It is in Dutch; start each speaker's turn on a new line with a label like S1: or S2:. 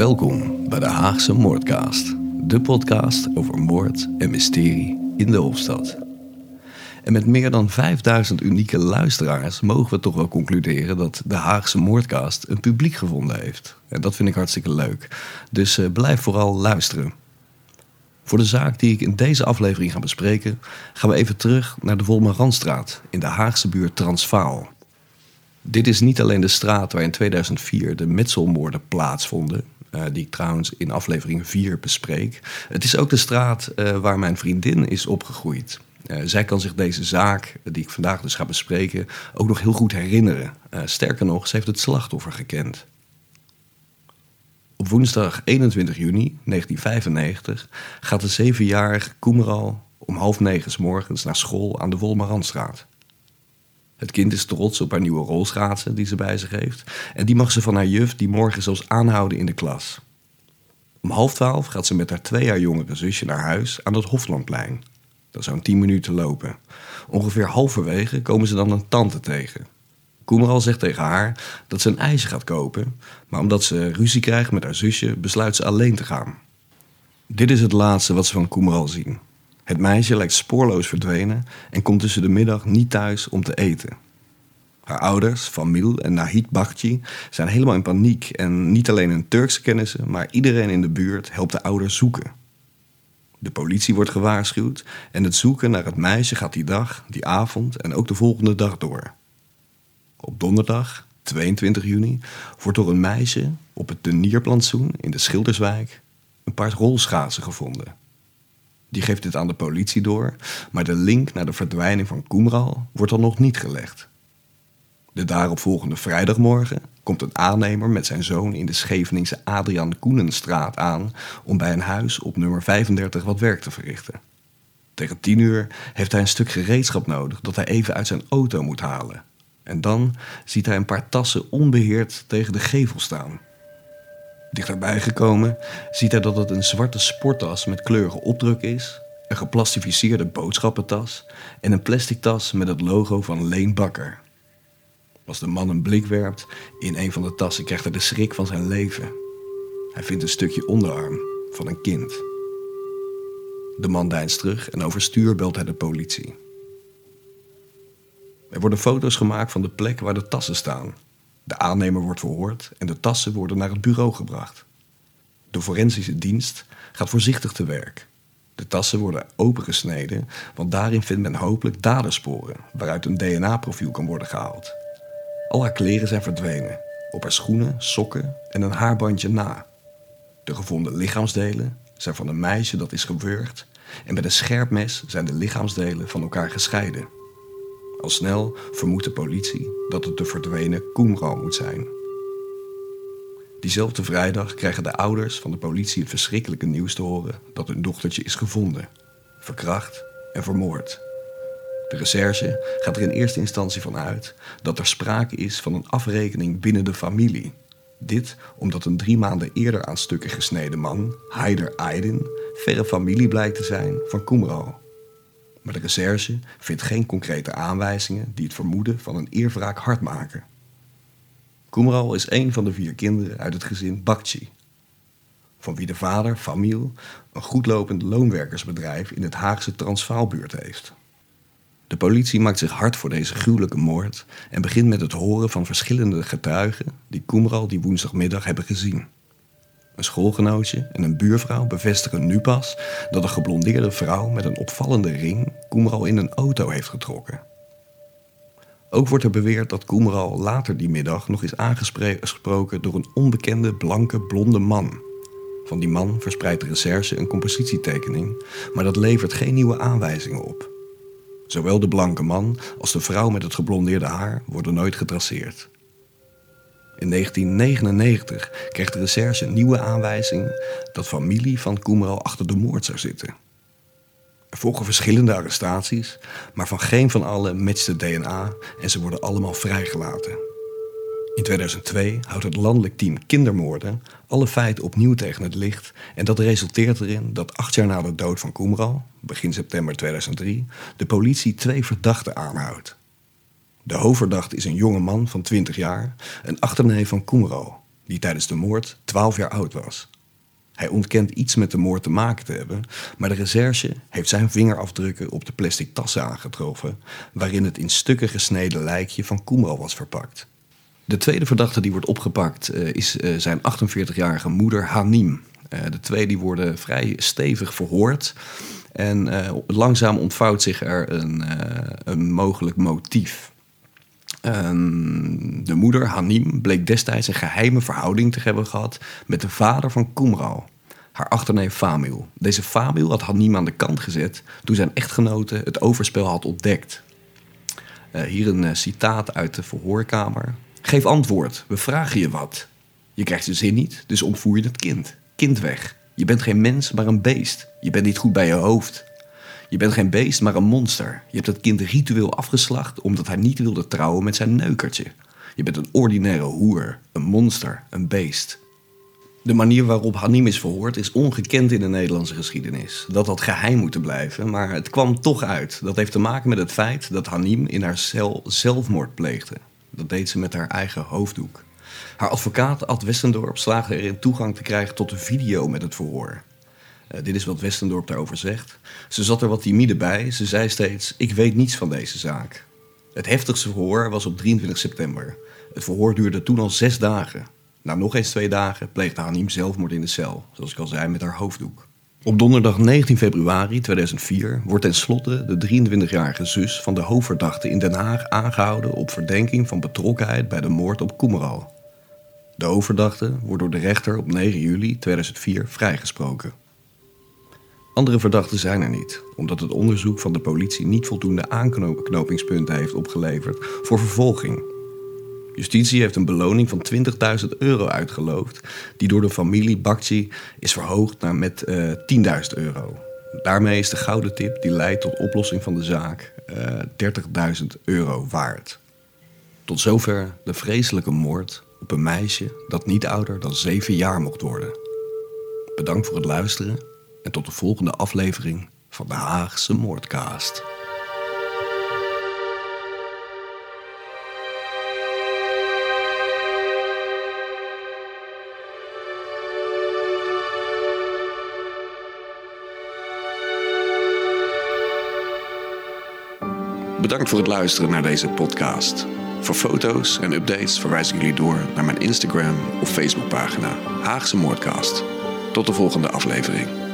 S1: Welkom bij de Haagse Moordcast, de podcast over moord en mysterie in de Hofstad. En met meer dan 5000 unieke luisteraars mogen we toch wel concluderen dat de Haagse Moordcast een publiek gevonden heeft. En dat vind ik hartstikke leuk. Dus uh, blijf vooral luisteren. Voor de zaak die ik in deze aflevering ga bespreken, gaan we even terug naar de Volmaranstraat in de Haagse buurt Transvaal. Dit is niet alleen de straat waar in 2004 de metselmoorden plaatsvonden, uh, die ik trouwens in aflevering 4 bespreek. Het is ook de straat uh, waar mijn vriendin is opgegroeid. Uh, zij kan zich deze zaak, die ik vandaag dus ga bespreken, ook nog heel goed herinneren. sterker nog, ze heeft het slachtoffer gekend. Op woensdag 21 juni 1995 gaat de zevenjarige Koemeral om half negen morgens naar school aan de Wolmaranstraat. Het kind is trots op haar nieuwe rolschaatsen die ze bij zich heeft. En die mag ze van haar juf die morgen zelfs aanhouden in de klas. Om half twaalf gaat ze met haar twee jaar jongere zusje naar huis aan het Hoflandplein. Dat is zo'n tien minuten lopen. Ongeveer halverwege komen ze dan een tante tegen. Koemeral zegt tegen haar dat ze een ijsje gaat kopen, maar omdat ze ruzie krijgt met haar zusje, besluit ze alleen te gaan. Dit is het laatste wat ze van Koemeral zien. Het meisje lijkt spoorloos verdwenen en komt tussen de middag niet thuis om te eten. Haar ouders, Famil en Nahid Bakci, zijn helemaal in paniek en niet alleen hun Turkse kennissen, maar iedereen in de buurt helpt de ouders zoeken. De politie wordt gewaarschuwd en het zoeken naar het meisje gaat die dag, die avond en ook de volgende dag door. Op donderdag, 22 juni, wordt door een meisje op het Tenierplantsoen in de Schilderswijk een paar rolschaatsen gevonden. Die geeft dit aan de politie door, maar de link naar de verdwijning van Koemral wordt dan nog niet gelegd. De daaropvolgende vrijdagmorgen komt een aannemer met zijn zoon in de Scheveningse Adriaan Koenenstraat aan om bij een huis op nummer 35 wat werk te verrichten. Tegen tien uur heeft hij een stuk gereedschap nodig dat hij even uit zijn auto moet halen. En dan ziet hij een paar tassen onbeheerd tegen de gevel staan. Dichterbij gekomen ziet hij dat het een zwarte sporttas met kleurige opdruk is, een geplastificeerde boodschappentas en een plastic tas met het logo van Leen Bakker. Als de man een blik werpt in een van de tassen, krijgt hij de schrik van zijn leven. Hij vindt een stukje onderarm van een kind. De man deinst terug en overstuur belt hij de politie. Er worden foto's gemaakt van de plek waar de tassen staan de aannemer wordt verhoord en de tassen worden naar het bureau gebracht. De forensische dienst gaat voorzichtig te werk. De tassen worden opengesneden, want daarin vindt men hopelijk dadersporen waaruit een DNA-profiel kan worden gehaald. Al haar kleren zijn verdwenen, op haar schoenen, sokken en een haarbandje na. De gevonden lichaamsdelen zijn van een meisje dat is gewurgd en met een scherp mes zijn de lichaamsdelen van elkaar gescheiden. Al snel vermoedt de politie dat het de verdwenen Koemral moet zijn. Diezelfde vrijdag krijgen de ouders van de politie het verschrikkelijke nieuws te horen dat hun dochtertje is gevonden, verkracht en vermoord. De recherche gaat er in eerste instantie van uit dat er sprake is van een afrekening binnen de familie. Dit omdat een drie maanden eerder aan stukken gesneden man, Haider Aydin, verre familie blijkt te zijn van Koemral. Maar de recherche vindt geen concrete aanwijzingen die het vermoeden van een eerwraak hard maken. Koemeral is een van de vier kinderen uit het gezin Bakci, van wie de vader, Famiel, een goedlopend loonwerkersbedrijf in het Haagse Transvaalbuurt heeft. De politie maakt zich hard voor deze gruwelijke moord en begint met het horen van verschillende getuigen die Koemeral die woensdagmiddag hebben gezien. Een schoolgenootje en een buurvrouw bevestigen nu pas dat een geblondeerde vrouw met een opvallende ring Koemeral in een auto heeft getrokken. Ook wordt er beweerd dat Koemeral later die middag nog is aangesproken door een onbekende blanke blonde man. Van die man verspreidt de recherche een compositietekening, maar dat levert geen nieuwe aanwijzingen op. Zowel de blanke man als de vrouw met het geblondeerde haar worden nooit getraceerd. In 1999 kreeg de recherche een nieuwe aanwijzing dat familie van Koemeral achter de moord zou zitten. Er volgen verschillende arrestaties, maar van geen van allen matcht DNA en ze worden allemaal vrijgelaten. In 2002 houdt het landelijk team Kindermoorden alle feiten opnieuw tegen het licht en dat resulteert erin dat acht jaar na de dood van Koemeral, begin september 2003, de politie twee verdachten aanhoudt. De hoofdverdachte is een jonge man van 20 jaar, een achterneef van Koemro, die tijdens de moord 12 jaar oud was. Hij ontkent iets met de moord te maken te hebben, maar de recherche heeft zijn vingerafdrukken op de plastic tassen aangetroffen, waarin het in stukken gesneden lijkje van Koemeral was verpakt. De tweede verdachte die wordt opgepakt eh, is uh, zijn 48-jarige moeder Hanim. Uh, de twee die worden vrij stevig verhoord. En langzaam ontvouwt zich er een, een mogelijk motief. De moeder, Hanim, bleek destijds een geheime verhouding te hebben gehad met de vader van Koemral, haar achterneef Famil. Deze Famil had Hanim aan de kant gezet toen zijn echtgenote het overspel had ontdekt. hier een citaat uit de verhoorkamer. Geef antwoord, we vragen je wat. Je krijgt de zin niet, dus ontvoer je het kind. Kind weg. Je bent geen mens, maar een beest. Je bent niet goed bij je hoofd. Je bent geen beest, maar een monster. Je hebt het kind ritueel afgeslacht omdat hij niet wilde trouwen met zijn neukertje. Je bent een ordinaire hoer, een monster, een beest. De manier waarop Hanim is verhoord is ongekend in de Nederlandse geschiedenis. Dat had geheim moeten blijven, maar het kwam toch uit. Dat heeft te maken met het feit dat Hanim in haar cel zelfmoord pleegde. Dat deed ze met haar eigen hoofddoek. Haar advocaat Ad Westendorp slaagde erin toegang te krijgen tot een video met het verhoor. Uh, dit is wat Westendorp daarover zegt. Ze zat er wat timide bij. Ze zei steeds: Ik weet niets van deze zaak. Het heftigste verhoor was op 23 september. Het verhoor duurde toen al zes dagen. Na nog eens twee dagen pleegde Hanim zelfmoord in de cel, zoals ik al zei, met haar hoofddoek. Op donderdag 19 februari 2004 wordt tenslotte de 23-jarige zus van de hoofdverdachte in Den Haag aangehouden op verdenking van betrokkenheid bij de moord op Koemeral. De hoofdverdachte wordt door de rechter op 9 juli 2004 vrijgesproken. Andere verdachten zijn er niet, omdat het onderzoek van de politie niet voldoende aanknopingspunten heeft opgeleverd voor vervolging Justitie heeft een beloning van 20.000 euro uitgeloofd, die door de familie Bakci is verhoogd naar met uh, eh, 10.000 euro. Daarmee is de gouden tip die leidt tot oplossing van de zaak uh, eh, 30.000 euro waard. Tot zover de vreselijke moord op een meisje dat niet ouder dan 7 jaar mocht worden. Bedankt voor het luisteren en tot de volgende aflevering van de Haagse Moordcast. Bedankt voor het luisteren naar deze podcast. Voor foto's en updates verwijs ik jullie door naar mijn Instagram of Facebookpagina Haagse Moordcast. Tot de volgende aflevering.